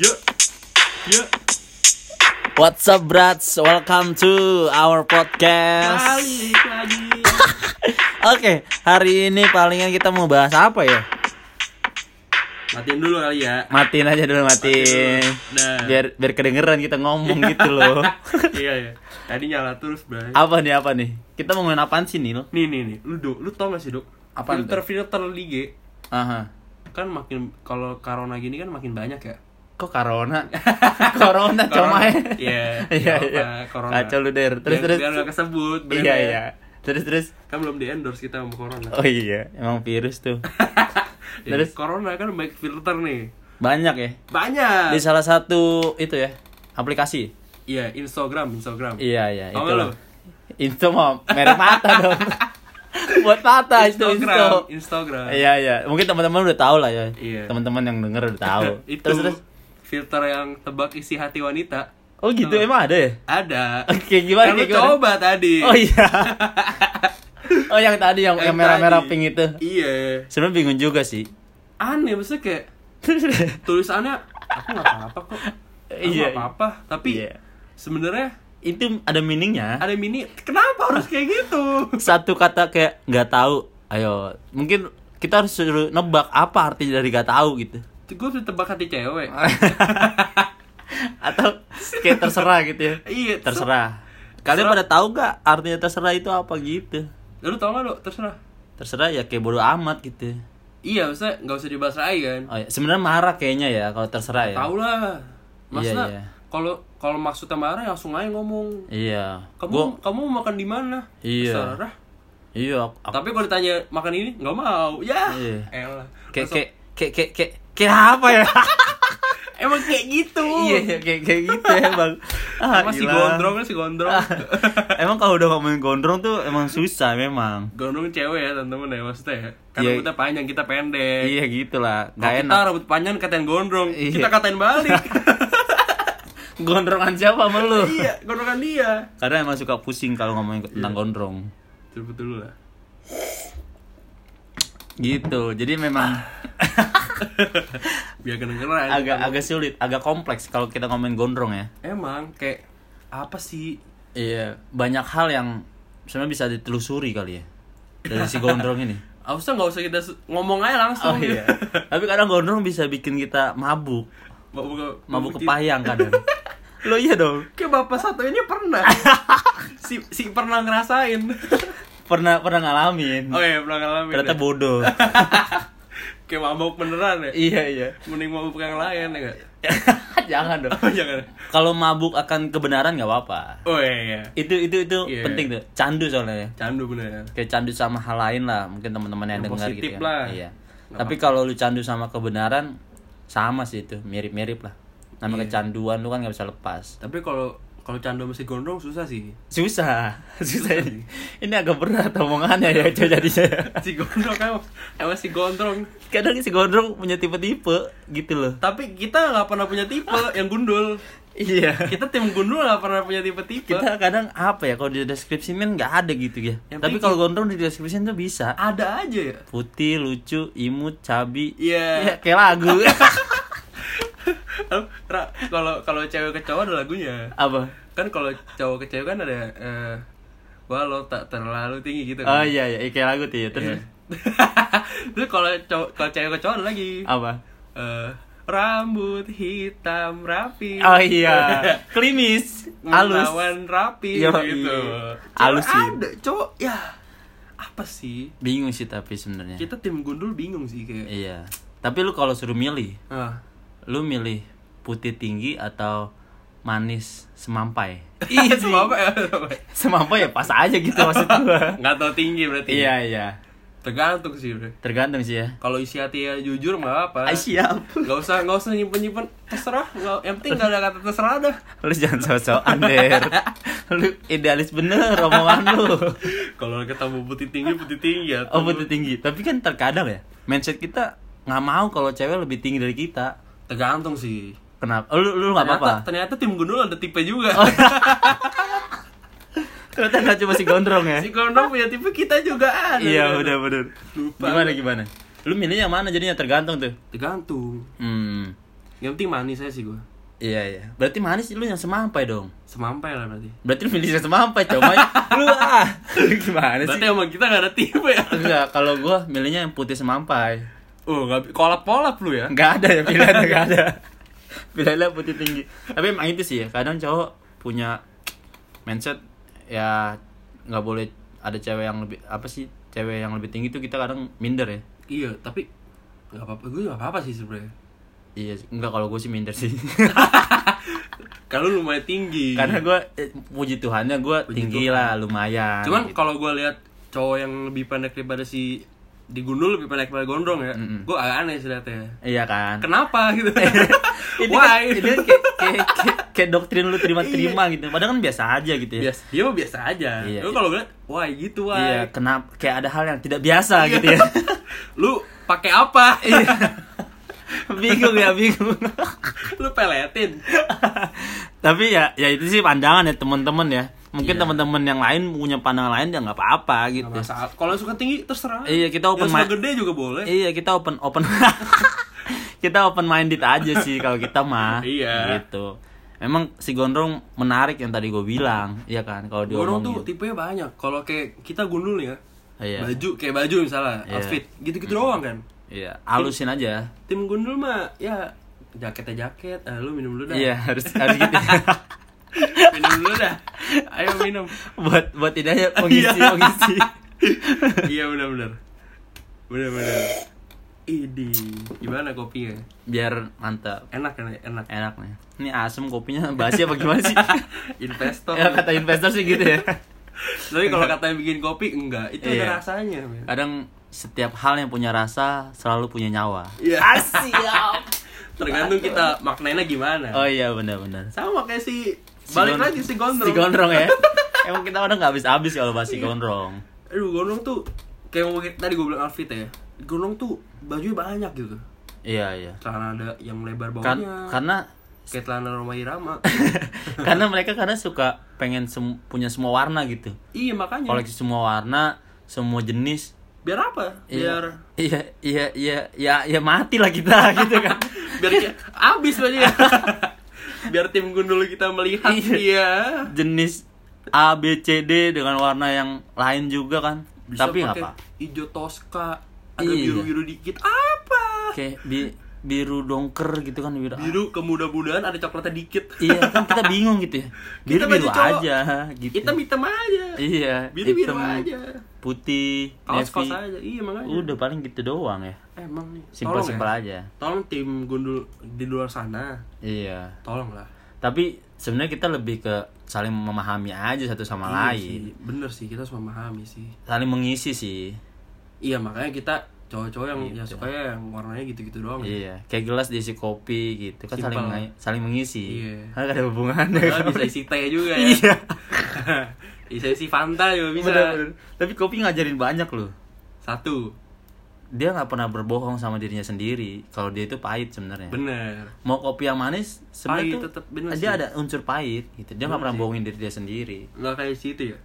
Yuk, yuk. What's up, brats? Welcome to our podcast. Balik lagi. Oke, hari ini palingan kita mau bahas apa ya? Matiin dulu kali ya. Matiin aja dulu, matiin. Nah. Biar biar kedengeran kita ngomong gitu loh. iya ya. Tadi nyala terus, Bray. apa nih, apa nih? Kita mau ngomongin apaan sih, Nil? Nih nih nih, lu dok, lu tau gak sih dok? Apaan filter filter lige Aha. kan makin kalau corona gini kan makin banyak ya. Kok corona? corona cuma ya. Iya. Iya, nggak iya. Corona. Kacau lu, Der. Terus, biar, terus. Biar gak kesebut. Iya, brandnya. iya. Terus, terus. Kan belum di endorse kita sama corona. Oh iya, emang virus tuh. Ya, terus? corona kan baik filter nih. Banyak ya. Banyak. Di salah satu itu ya, aplikasi. Iya, Instagram, Instagram. Iya, iya, itu. lu? Insto mah merek mata dong. Buat mata itu. Instagram, Instagram. Iya, iya. Mungkin teman-teman udah tahu lah ya. Iya. Teman-teman yang denger udah tahu. itu terus terus. Filter yang tebak isi hati wanita Oh gitu, emang ada ya? ada Oke, gimana kayak gimana? coba tadi Oh iya. oh yang tadi yang, yang merah-merah pink itu. iya Sebenarnya bingung juga sih. aneh maksudnya kayak tulisannya aku nggak apa-apa kok aku Iya. apa-apa tapi Iya. sebenarnya itu ada meaningnya. ada mini kenapa harus kayak gitu Satu kata kayak nggak tahu. Ayo, mungkin kita harus suruh nebak apa arti dari nggak tahu gitu. Gue udah tebak hati cewek Atau kayak terserah gitu ya. iya Terserah. Kalian Terserah. pada tahu gak artinya terserah itu apa gitu? lu tau gak lo terserah Terserah ya kayak bodo amat gitu. iya maksudnya nggak usah dibahas lagi kan Oh ya, sebenarnya marah kayaknya ya kalau terserah ya. tau lah maksudnya Iya, iya. kalau kalau maksudnya marah ya langsung aja ngomong Iya. kamu Gua- kamu mau makan di mana Iya. Terserah. iya. aku- Tapi kalau ditanya makan ini nggak mau. Ya. Iya. Elah. kayak kayak kayak kayak kayak apa ya? emang kayak gitu. iya, kayak kayak gitu ya, Bang. Ah, Masih gila. gondrong si gondrong. Ah, emang kalau udah ngomongin gondrong tuh emang susah memang. gondrong cewek ya teman-teman ya maksudnya ya. Kan Iya. rambutnya panjang kita pendek. Iya gitu lah, Kalau nggak kita enak. rambut panjang katain gondrong, Iya. kita katain balik. Gondrongan siapa sama lu? iya, gondrongan dia. Karena emang suka pusing kalau ngomongin tentang Iya. gondrong. Cepet dulu lah. Gitu. Jadi memang Biar kedengeran. agak agak sulit, agak kompleks kalau kita ngomongin gondrong ya. Emang kayak apa sih? Iya, banyak hal yang sebenarnya bisa ditelusuri kali ya dari si gondrong ini. Harusnya nggak usah kita ngomong aja Oh langsung. iya. Tapi kadang gondrong bisa bikin kita mabuk, Mabuk, mabuk mabuk kepayang kadang. Lo iya dong. Kayak bapak satu ini pernah. si si pernah ngerasain. Pernah pernah ngalamin. Oh iya pernah ngalamin. Ternyata ya? bodoh. Kayak mabuk beneran ya. iya iya. Mending mabuk yang lain ya enggak? Jangan dong. Oh jangan. Kalau mabuk akan kebenaran nggak apa-apa. Oh iya iya. Itu itu itu Iya. penting tuh. Candu soalnya. Candu bener. Kayak candu sama hal lain lah, mungkin teman-teman yang, Yang dengar positif gitu kan. lah. Iya. Nggak Tapi kalau lu candu sama kebenaran sama sih itu, mirip-mirip lah. Namanya Iya. kecanduan lu kan nggak bisa lepas. Tapi kalau kalau candu masih gondrong susah sih. Susah, susah ini. Ini agak berat omongannya ya, coba jadinya. Si gondrong kan emang si gondrong. Kadang si gondrong punya tipe-tipe gitu loh. Tapi kita nggak pernah punya tipe yang gundul. Iya. Kita tim gundul nggak pernah punya tipe-tipe. Kita kadang apa ya kalau di deskripsi kan nggak ada gitu ya. Yang Tapi kalau gondrong di deskripsi tuh bisa. ada aja ya. Putih, lucu, imut, cabi. Iya. Ya, kayak lagu. Ra, Kalau kalau cewek ke cowok ada lagunya. apa? Kan kalau cowok ke cewek kan ada eh walau tak terlalu tinggi gitu Oh kan. iya iya, kayak lagu tuh ya. Terus Iya. Terus kalau cowok kalau cewek ke cowok ada lagi. apa? Eh, rambut hitam rapi. Oh iya, klimis, halus. Menawan rapi Yo, gitu. iya. Cewek Halus sih. Ada, cowok ya. Apa sih? Bingung sih tapi sebenarnya. Kita tim gundul bingung sih kayak. Iya. Tapi lu kalau suruh milih, Ah. Lu milih putih tinggi atau manis semampai? Iya, ya? semampai ya pas aja gitu maksud gua. Nggak tahu tinggi berarti. iya iya. Tergantung sih, Bre. Tergantung sih ya. Kalau isi hati ya jujur nggak apa. Ah, siap. Gak usah nggak usah nyimpen nyimpen terserah. Nggak, yang penting nggak ada kata terserah dah. Lu jangan sok-sokan Der. Lu idealis bener omongan lu. Kalau ketemu putih tinggi putih tinggi ya. Oh putih tinggi. Tapi kan terkadang ya, mindset kita nggak mau kalau cewek lebih tinggi dari kita. Tergantung sih. Kenapa? Oh, lu lu nggak apa-apa. ternyata tim gundul ada tipe juga. Ternyata nggak cuma si gondrong ya. si gondrong punya tipe kita juga ada. Iya bener bener. Lupa. Gimana gimana? Lu milih yang mana jadinya tergantung tuh. Tergantung. Hmm. Yang penting manis aja sih gue. Iya iya. Berarti manis lu yang semampai dong. Semampai lah berarti. Berarti lu milih yang semampai coba. lu ah. Gimana sih? Berarti emang kita gak ada tipe ya? Enggak, kalau gua milihnya yang putih semampai. Oh, gak kolap-kolap lu ya? Enggak ada ya pilihannya enggak ada. Pilihannya putih tinggi. Tapi emang itu sih ya, kadang cowok punya mindset ya nggak boleh ada cewek yang lebih apa sih cewek yang lebih tinggi tuh kita kadang minder ya Iya, tapi gak apa-apa. Gue gak apa-apa sih sebenarnya. iya sih. enggak kalau gue sih minder sih Kalau lumayan tinggi. karena gue eh, puji Tuhannya gue Puji tinggi Tuhan. lah lumayan Cuman kalau gue lihat cowok yang lebih pendek daripada si di gundul lebih pendek daripada gondrong ya, Mm-mm. gue agak aneh sih liatnya. iya kan Kenapa gitu? ini kan, Why? ini kan kayak, kayak, kayak, kayak doktrin lu terima-terima gitu padahal kan biasa aja gitu ya biasa, mah biasa aja. Iya, Lu iya. kalau ngeliat, wah gitu wah. iya kenapa kayak ada hal yang tidak biasa Iya. gitu ya Lu pakai apa? Iya. bingung ya bingung Lu peletin. tapi ya ya itu sih pandangan ya teman-teman ya mungkin Iya. teman-teman yang lain punya pandangan lain ya nggak apa-apa gitu. Kalau suka tinggi terserah. Iya, kita open mind. gede juga boleh. iya kita open open kita open minded aja sih kalau kita mah Iya. gitu memang si gondrong menarik yang tadi gue bilang iya kan kalau Gondrong tuh diomongin tipenya banyak. Kalau kayak kita gundul ya, iya baju kayak baju misalnya, Iya. outfit gitu-gitu doang kan. iya halusin aja Tim gundul mah ya jaketnya jaket, ah, lu minum dulu dah. iya harus harus gitu minum dulu dah. Ayo minum. buat buat ini aja pengisi Iya. pengisi iya benar-benar. Benar-benar. Idi, gimana kopinya? biar mantap Enak kan? Enak. enak nih ini asem kopinya basi apa gimana sih Investor. ya kata investor sih gitu ya Tapi kalau katanya bikin kopi enggak, itu Iya. ada rasanya. men. kadang setiap hal yang punya rasa selalu punya nyawa Iya. siap Tergantung kita maknainya gimana. oh iya benar-benar Sama kayak Si balik lagi si gondrong. si gondrong ya emang kita udah nggak habis-habis kalau bahas si gondrong Aduh, gondrong tuh kayak ngomongin tadi gue bilang outfit ya. Gondrong tuh bajunya banyak gitu. iya iya Celana ada yang lebar kan bawahnya. karena kayak celana Roma Irama. karena mereka karena suka pengen sem- punya semua warna gitu iya, makanya. koleksi semua warna semua jenis Biar apa? Biar iya iya iya ya ya mati lah kita gitu kan biar abis aja. Biar tim gundul kita melihat Iya. dia. jenis A B C D dengan warna yang lain juga kan Bisa tapi apa hijau toska, ada Iya. biru-biru dikit. Apa? kayak bi- biru dongker gitu kan biru Biru kemudah-mudahan ada coklatnya dikit. iya kan kita bingung gitu ya biru Kita biru aja gitu Hitam-hitam aja. iya Biru-biru hitam, aja. putih Kaos-kaos navy aja. Iya makanya. udah paling gitu doang ya Emang nih. simpel simpel ya. aja Tolong tim gundul di luar sana. iya Tolong lah. tapi sebenarnya kita lebih ke saling memahami aja satu sama Iya lain sih, Bener sih, kita harus memahami sih. saling mengisi sih Iya makanya kita cowok-cowok yang Gitu. yang suka ya yang warnanya gitu-gitu doang. ya. iya kayak gelas diisi kopi gitu kan saling Simpel. mengi- saling mengisi Iya. kan ada hubungannya Padahal bisa isi teh juga ya. iya bisa isi Fanta juga bisa. Bener-bener. tapi kopi ngajarin banyak loh Satu. dia nggak pernah berbohong sama dirinya sendiri kalau dia itu pahit sebenarnya Bener. mau kopi yang manis sebenarnya tetep bener dia sih. ada unsur pahit gitu dia nggak Bener pernah sih. bohongin diri dia sendiri Nggak kayak si itu ya.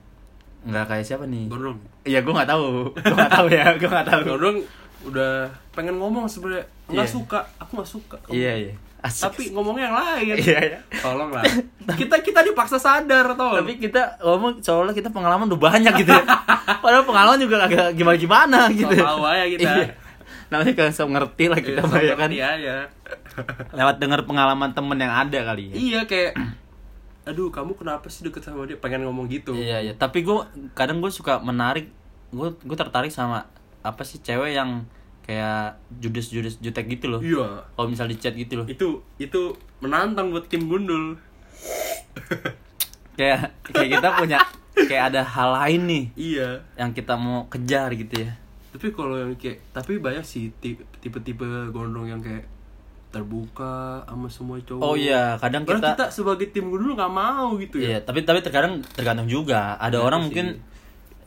nggak kayak siapa nih Gondrong. iya gue nggak tahu gue nggak tahu ya gue nggak tahu Gondrong udah pengen ngomong sebenarnya nggak Iya. suka. Aku nggak suka. iya iya Asik. Tapi ngomongnya yang lain. iya iya Tolong lah. Kita kita dipaksa sadar tau. tapi kita ngomong soalnya kita pengalaman udah banyak gitu ya padahal pengalaman juga agak gimana gimana gitu tahu aja kita. Iya. namanya kan sok ngerti lah kita mah ya kan aja. lewat dengar pengalaman temen yang ada kali ya Iya kayak aduh kamu kenapa sih deket sama dia pengen ngomong gitu Iya iya, tapi gue kadang gue suka menarik, gue gue tertarik sama apa sih cewek yang kayak judes judes jutek gitu loh. iya Kalau misal di chat gitu loh, itu itu menantang buat tim gundul kayak kayak kita punya kayak ada hal lain nih iya yang kita mau kejar gitu ya. tapi kalau yang kayak tapi banyak sih ti- tipe-tipe gondrong yang kayak terbuka sama semua cowok Oh iya, kadang Padahal kita, kita sebagai tim gundul nggak mau gitu ya iya, tapi tapi terkadang tergantung juga. Ada Iya orang sih. mungkin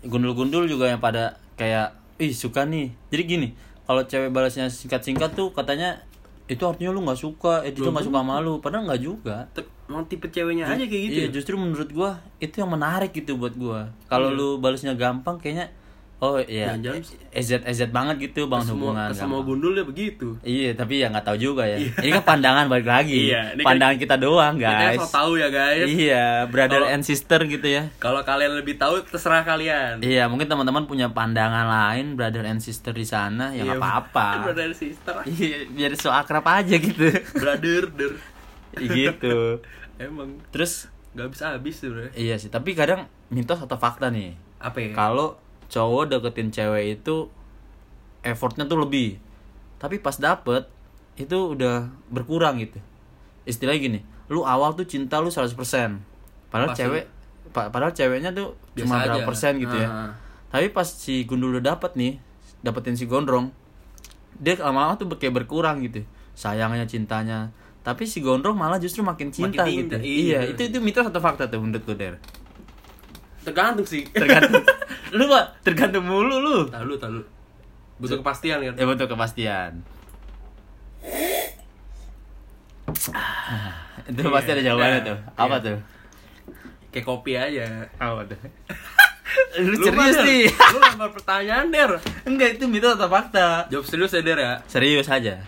gundul-gundul juga yang pada kayak, ih suka nih. Jadi gini, kalau cewek balasnya singkat-singkat tuh katanya itu artinya lu nggak suka, eh, itu nggak suka malu. Padahal nggak juga. Emang tipe ceweknya aja kayak gitu Iya, ya? justru menurut gua itu yang menarik gitu buat gua. Kalau Iya. lu balasnya gampang kayaknya Oh iya. Jangan-jangan EZ EZ banget gitu ke bangun semua, hubungan. semua gampang. gundul ya begitu. Iya, tapi ya nggak tahu juga ya. Ini kan pandangan balik lagi. Iya, ini kan- pandangan kita doang, Makanya guys. so tahu ya guys. Iya, brother Kalau- and sister gitu ya. Kalau kalian lebih tahu terserah kalian. Iya, mungkin teman-teman punya pandangan lain, brother and sister di sana, ya nggak Iya, apa-apa. Brother and sister. Iya, biar so akrab aja gitu. Brother, der. gitu. Emang Terus nggak bisa habis sebenarnya. iya sih, tapi kadang mitos atau fakta nih. Apa ya? Kalau cowok deketin cewek itu effortnya tuh lebih. Tapi pas dapet itu udah berkurang gitu. Istilahnya gini, lu awal tuh cinta lu 100%. Padahal Pasti. cewek pa- padahal ceweknya tuh Biasa cuma berapa aja. persen gitu ya. Ah. Tapi pas si gundul udah dapet nih, dapetin si gondrong, dia lama-lama tuh kayak berkurang gitu. Sayangnya, cintanya. Tapi si gondrong malah justru makin cinta, Makin gitu. Iya, iya. itu itu mitos atau fakta tuh menurut lu, Der? Tergantung sih. Tergantung. lu Pak, tergantung mulu lu. Tahu tahu. Butuh kepastian kan. Ya betul kepastian. itu Iya, pasti ada jawabannya iya, tuh. Apa iya. tuh? Kayak kopi aja. Apa tuh? lu Lu serius nih? Lu lempar pertanyaan, Der. Enggak, itu mitos atau fakta? Jawab serius ya, Der ya. Serius aja.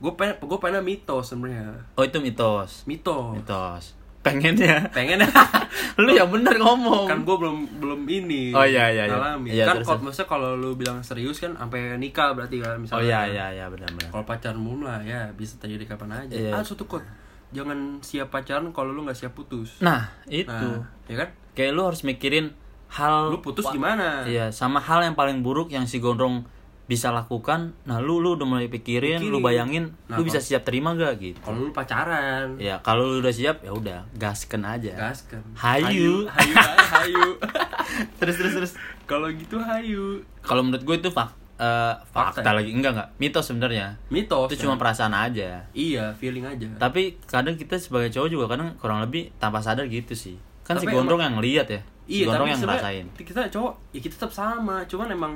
Gue pengen gue pengen mitos sebenarnya. Oh, itu mitos. Mitos. Mitos. Pengennya. Pengen lu yang bener ngomong. kan gue belum belum ini Oh, iya, iya, iya. Iya, kan kalau maksudnya kalau lu bilang serius kan sampai nikah berarti kan Oh misalnya iya iya iya benar-benar. kalau pacaran mulu lah ya bisa terjadi kapan aja Iya. ah suatu quote jangan siap pacaran kalau lu nggak siap putus Nah, itu. nah ya kan Kayak lu harus mikirin hal lu putus gimana Iya, sama hal yang paling buruk yang si gondrong bisa lakukan. Nah, lu lu udah mulai pikirin, lu Pikirin. bayangin, Nah, lu bisa siap terima gak gitu. kalau lu pacaran Ya, kalau lu udah siap ya udah, gasken aja. gas kan Hayu. hayu hayu, hayu. terus terus terus. kalau gitu hayu Kalau menurut gue itu fak eh, fakta, Fakta ya? lagi enggak enggak mitos sebenarnya. mitos Itu cuma kan? perasaan aja. iya feeling aja Tapi kadang kita sebagai cowok juga kadang kurang lebih tanpa sadar gitu sih. Kan si Tapi gondrong yang lihat ya. Si iya gondrong tapi yang ngerasain. kita cowok ya kita tetap sama cuman emang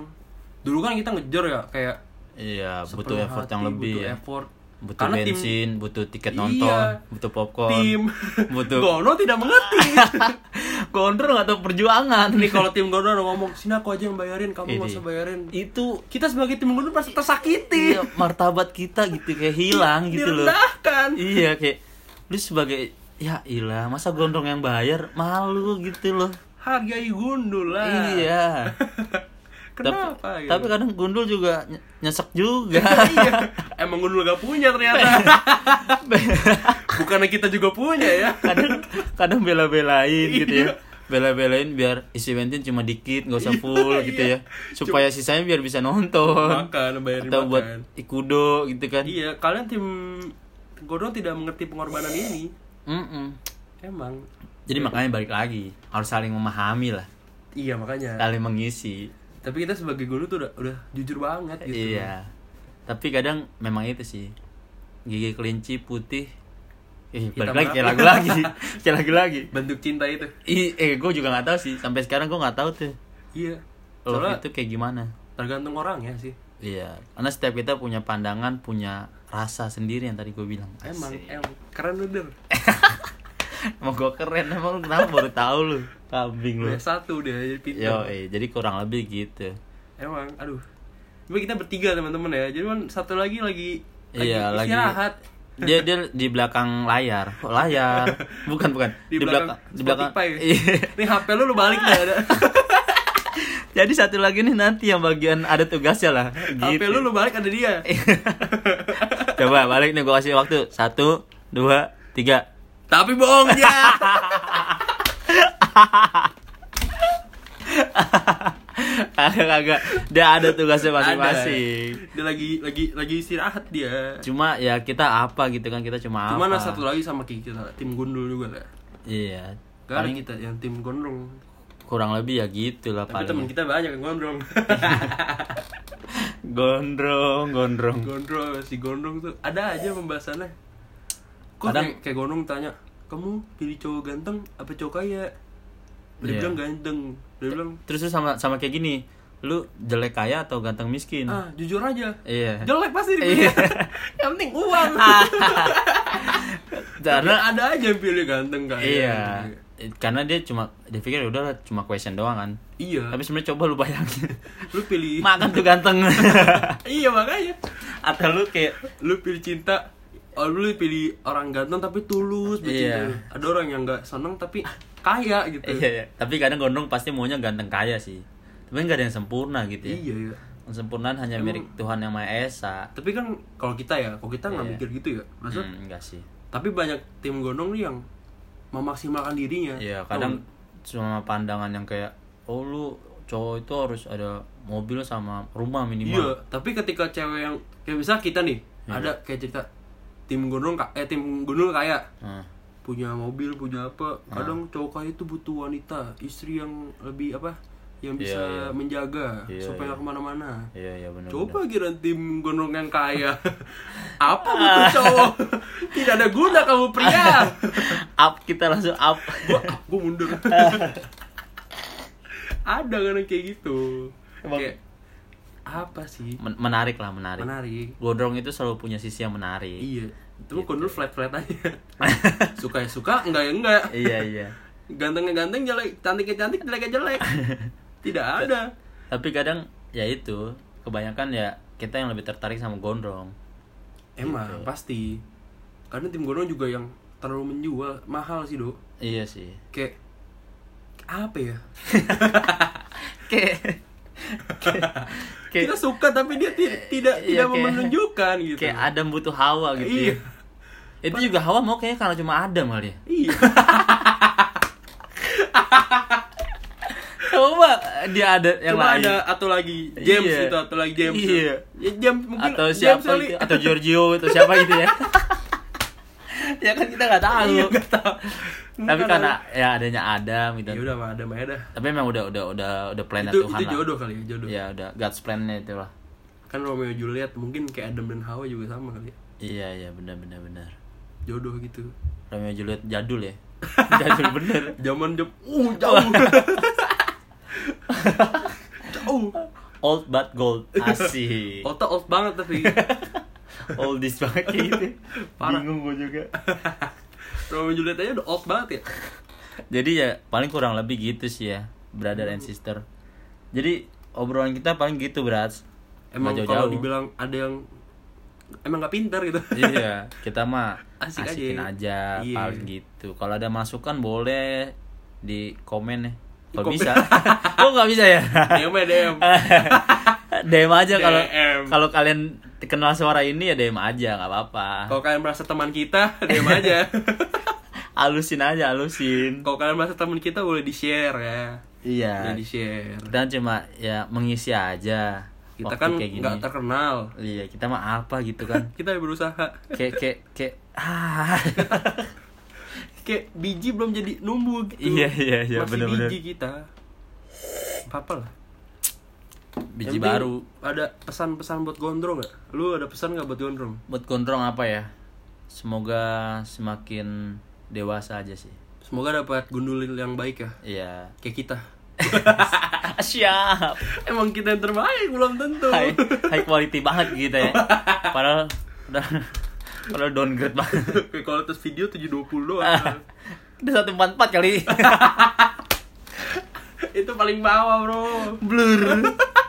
dulu kan kita ngejar ya kayak Iya, butuh effort hati, yang lebih butuh ya. effort butuh Karena tim- bensin, butuh tiket Iya. nonton, butuh popcorn, tim butuh Gono tidak mengerti gondrong atau perjuangan. nih kalau tim Gono udah ngomong sini aku aja yang bayarin kamu nggak usah bayarin itu kita sebagai tim Gono pasti tersakiti iya, martabat kita gitu kayak hilang gitu loh. direndahkan Iya kayak lu sebagai ya ilah masa gondrong yang bayar malu gitu loh. hargai gundul lah Iya. kenapa tapi, gitu? tapi kadang gundul juga ny- nyesek juga. iya. Emang gundul gak punya ternyata. Bukannya kita juga punya ya? Kadang kadang bela-belain gitu ya. Iya. bela-belain biar isi bensin cuma dikit nggak usah Iya, full gitu iya. ya. Supaya sisanya biar bisa nonton. Makan bayarin atau makan. Buat ikudo gitu kan. Iya kalian tim Gono tidak mengerti pengorbanan ini. Mm-mm. emang. Jadi makanya balik lagi harus saling memahami lah. Iya makanya. Saling mengisi tapi kita sebagai guru tuh udah udah jujur banget gitu. Iya. Tapi kadang memang itu sih. Gigi kelinci putih. Eh Hitam balik lagi kayak lagu lagi. Kayak lagu lagi. Bentuk cinta itu. Ih, eh gue juga nggak tahu sih. Sampai sekarang gue nggak tahu tuh. Iya. Love soalnya itu kayak gimana? tergantung orang ya sih. Iya, karena setiap kita punya pandangan, punya rasa sendiri yang tadi gue bilang. emang Asik. emang keren der Emang gue keren, emang lu kenapa baru tahu lu? Kambing lu. satu dia jadi pintar Yo, eh, jadi kurang lebih gitu. emang aduh Tapi kita bertiga teman-teman ya jadi kan satu lagi lagi Iya, lagi- istirahat Dia dia di belakang layar. Kok layar? Bukan, bukan. di, belakang, di belakang. Iya. nih HP lu lu balik dah ada Jadi satu lagi nih nanti yang bagian ada tugasnya lah. HP Gitu. lu lu balik ada dia Coba balik nih gue kasih waktu. Satu, dua, tiga. Tapi bohong ya Kagak kagak. Dia ada tugasnya masing-masing. Dia lagi lagi lagi istirahat dia Cuma ya kita apa gitu kan kita cuma Cuman apa. satu lagi sama kita tim gundul juga lah Iya. Gak ada Paling kita yang tim gondrong kurang lebih ya gitu lah Tapi teman paling. kita banyak yang gondrong Gondrong, gondrong. Gondrong, si gondrong tuh Ada aja pembahasannya Kok Kadang- kayak, kayak gondrong tanya Kamu pilih cowok ganteng apa cowok kaya? Dia Iya. bilang ganteng Dia bilang Terus sama sama kayak gini. Lu jelek kaya atau ganteng miskin? Ah jujur aja Iya. Jelek pasti Iya. Yang penting uang Karena ada aja yang pilih ganteng kaya Iya. karena dia cuma dia pikir "Ya udah cuma question doang kan iya tapi sebenarnya coba lu bayangin lu pilih makan tuh ganteng iya makanya atau lu kayak lu pilih cinta oh lu pilih orang ganteng tapi tulus bercinta Iya. ada orang yang nggak seneng tapi kaya gitu. Iya, iya. tapi kadang gondrong pasti maunya ganteng kaya sih. Tapi nggak ada yang sempurna gitu ya. Iya iya. Kesempurnaan hanya milik Tuhan yang Maha Esa. Tapi kan kalau kita ya kalau kita nggak Iya. mikir gitu ya. Maksud? Hmm, enggak sih. Tapi banyak tim gondong nih yang memaksimalkan dirinya. Iya, kadang cuma pandangan yang kayak oh lu cowok itu harus ada mobil sama rumah iya minimal. tapi ketika cewek yang kayak misalnya kita nih Iya. ada kayak cerita tim ka- eh tim gondol kaya. Nah, punya mobil punya apa. Kadang cowok kaya itu butuh wanita istri yang lebih apa yang Iya, bisa iya. menjaga Iya, supaya nggak ke mana-mana. Iya iya benar. Coba kira tim gondrong yang kaya. Apa butuh cowok? Tidak ada guna kamu pria. Up kita langsung up. Gua, gua mundur. Ada kan kayak gitu. Emang- Kayak Apa sih Men- menarik lah menarik. Menarik Gondrong itu selalu punya sisi yang menarik. Iya Itu Gitu. gondrong flat-flat aja Suka ya suka Enggak ya enggak iya iya. Gantengnya ganteng jelek Cantiknya cantik jeleknya jelek Tidak ada Tapi kadang ya itu kebanyakan ya kita yang lebih tertarik sama gondrong. Emang Gitu. pasti Karena tim gondrong juga yang terlalu menjual Mahal sih dok Iya sih. Kayak Apa ya Kayak kayak kita suka tapi dia ti- tidak Iya, tidak kayak- menunjukkan gitu kayak Adam butuh Hawa gitu. iya ya. Itu juga Hawa mau kayaknya karena cuma Adam kali ya. iya Coba dia ada yang cuma lain. ada atau lagi James Iya. gitu atau lagi James Iya. ya James mungkin atau James siapa kali. gitu, atau Giorgio atau siapa gitu ya. ya kan kita nggak tahu. iya nggak tahu Tapi karena ya adanya Adam gitu. ya udah mah ada mah ada Tapi memang udah udah udah udah plannya itu Tuhan itu lah. jodoh kali ya jodoh Ya udah God's plan-nya itu lah. kan Romeo Juliet mungkin kayak Adam dan Hawa juga sama kali ya Iya iya benar benar benar. jodoh gitu Romeo Juliet jadul ya. jadul bener. zaman jam uh jauh jauh Old but gold. Asik. otak old banget tapi Oldies banget kayak gitu. Parah. Bingung gue juga. Romeo Juliet aja udah old banget ya Jadi ya paling kurang lebih gitu sih ya, brother and sister. Jadi obrolan kita paling gitu, Brats. emang Nggak kalau jauh-jauh. dibilang ada yang emang nggak pintar gitu iya, kita mah Asik aja. asikin aja, Iya. paling gitu. Kalau ada masukan boleh di komen ya. Kalau bisa. oh, nggak bisa ya? DM DM DM aja kalau DM. kalau kalian kenal suara ini ya DM aja, nggak apa-apa. Kalau kalian merasa teman kita, diam aja. Halusin aja, halusin. Kalau kalian merasa teman kita boleh di-share ya. Iya. Boleh di-share. Kita cuma ya mengisi aja. Kita waktu kan nggak terkenal. Iya, kita mah apa gitu kan. Kita berusaha. kayak kayak kayak ah. Kayak biji belum jadi numbuh gitu. Iya, iya, iya, Masih bener-bener. biji kita. Apa lah. Biji baru. Ada pesan-pesan buat gondrong nggak? Lu ada pesan nggak buat gondrong? Buat gondrong apa ya? Semoga semakin dewasa aja sih. Semoga dapat gundul yang baik ya. Iya. Kayak kita. Siap. Emang kita yang terbaik belum tentu. High, high quality banget gitu ya. Padahal udah padahal downgrade banget. Kayak kualitas video 720 doang. Udah satu empat empat kali. Itu paling bawah, Bro. blur.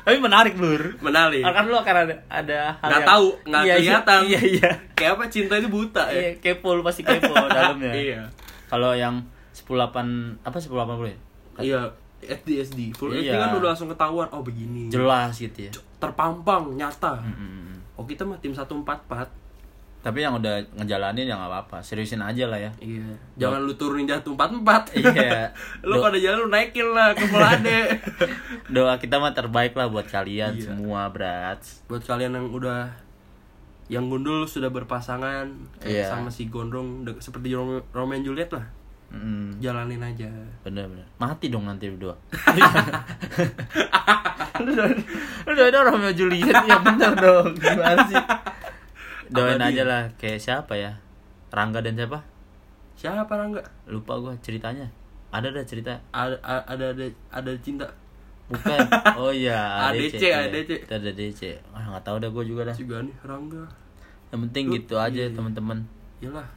Tapi menarik blur. Menarik. Kan lu akan ada ada hal Nggak yang- tahu, nggak Iya, iya, kelihatan. Iya iya. Kayak apa cinta itu buta ya? Iya, kepo lu pasti kepo dalamnya. Iya. Kalau yang 108 apa 180 ya? Iya, SD SD. Full SD Iya. kan udah langsung ketahuan oh begini. Jelas gitu ya. Terpampang, nyata. Mm-mm. Oh, kita mah tim 144. Tapi yang udah ngejalanin ya nggak apa-apa, seriusin aja lah ya. Iya. Jangan lu turunin jatuh 44. Iya. lu Do- pada jalan lu naikin lah ke Melade. Doa kita mah terbaik lah buat kalian Iya. semua, Brats. Buat kalian yang udah yang gundul sudah berpasangan kayak Iya. sama si gondrong seperti Romeo, Romeo and Juliet lah. Mm, Jalanin aja. bener-bener. Mati dong nanti berdua. lu udah ada Romeo Juliet ya bener dong. Gimana sih? Doain aja lah kayak siapa ya? Rangga dan siapa? Siapa Rangga? Lupa gua ceritanya. Ada ada cerita. Ada ada ada, ada cinta. Bukan. Oh iya, ADC, iya. ADC. Itu ada DC. Ah, nggak tahu dah gua juga dah. Juga nih Rangga. Yang penting Lu- gitu aja iya, iya. teman-teman. Iyalah.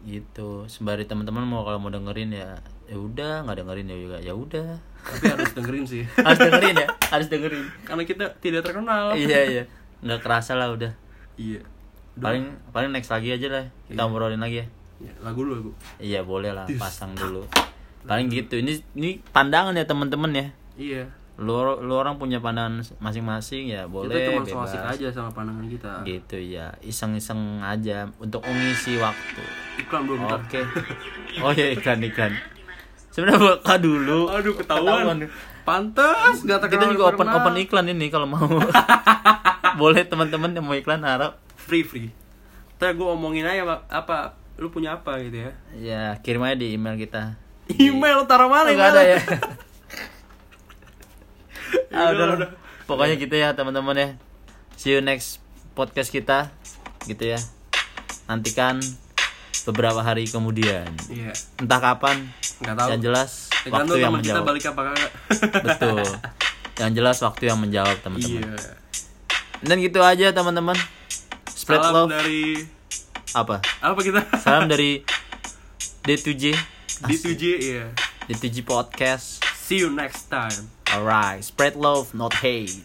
Gitu. Sembari teman-teman mau kalau mau dengerin ya ya udah nggak dengerin ya juga ya udah Tapi harus dengerin sih. harus dengerin ya harus dengerin Karena kita tidak terkenal. iya iya nggak kerasa lah udah Iya. Paling paling next lagi aja lah kita Iya. ngobrolin lagi ya. Ya, lagu dulu lagu. iya boleh lah pasang dulu. Paling gitu ini ini pandangan ya teman-teman ya. Iya. lu, lu orang punya pandangan masing-masing ya boleh kita cuma bebas. asik aja sama pandangan kita. gitu ya iseng-iseng aja untuk mengisi waktu. Iklan belum oke. Oh ya iklan iklan. Sebenarnya buka dulu. Aduh ketahuan. Pantes gak kita juga open open iklan ini kalau mau. Boleh teman-teman yang mau iklan harap free free. Ntar gue omongin aja apa lu punya apa gitu ya. ya kirim aja di email kita Email taruh mana? Oh, ada ya ah, udah, udah. pokoknya gitu ya teman-teman ya see you next podcast kita gitu ya nantikan beberapa hari kemudian Iya. entah kapan Nggak tahu. yang jelas waktu yang teman kita menjawab balik apa betul yang jelas waktu yang menjawab teman-teman Iya. dan gitu aja teman-teman spread Salam love dari apa apa kita? salam dari D2J D2J iya. D2J podcast See you next time. alright spread love not hate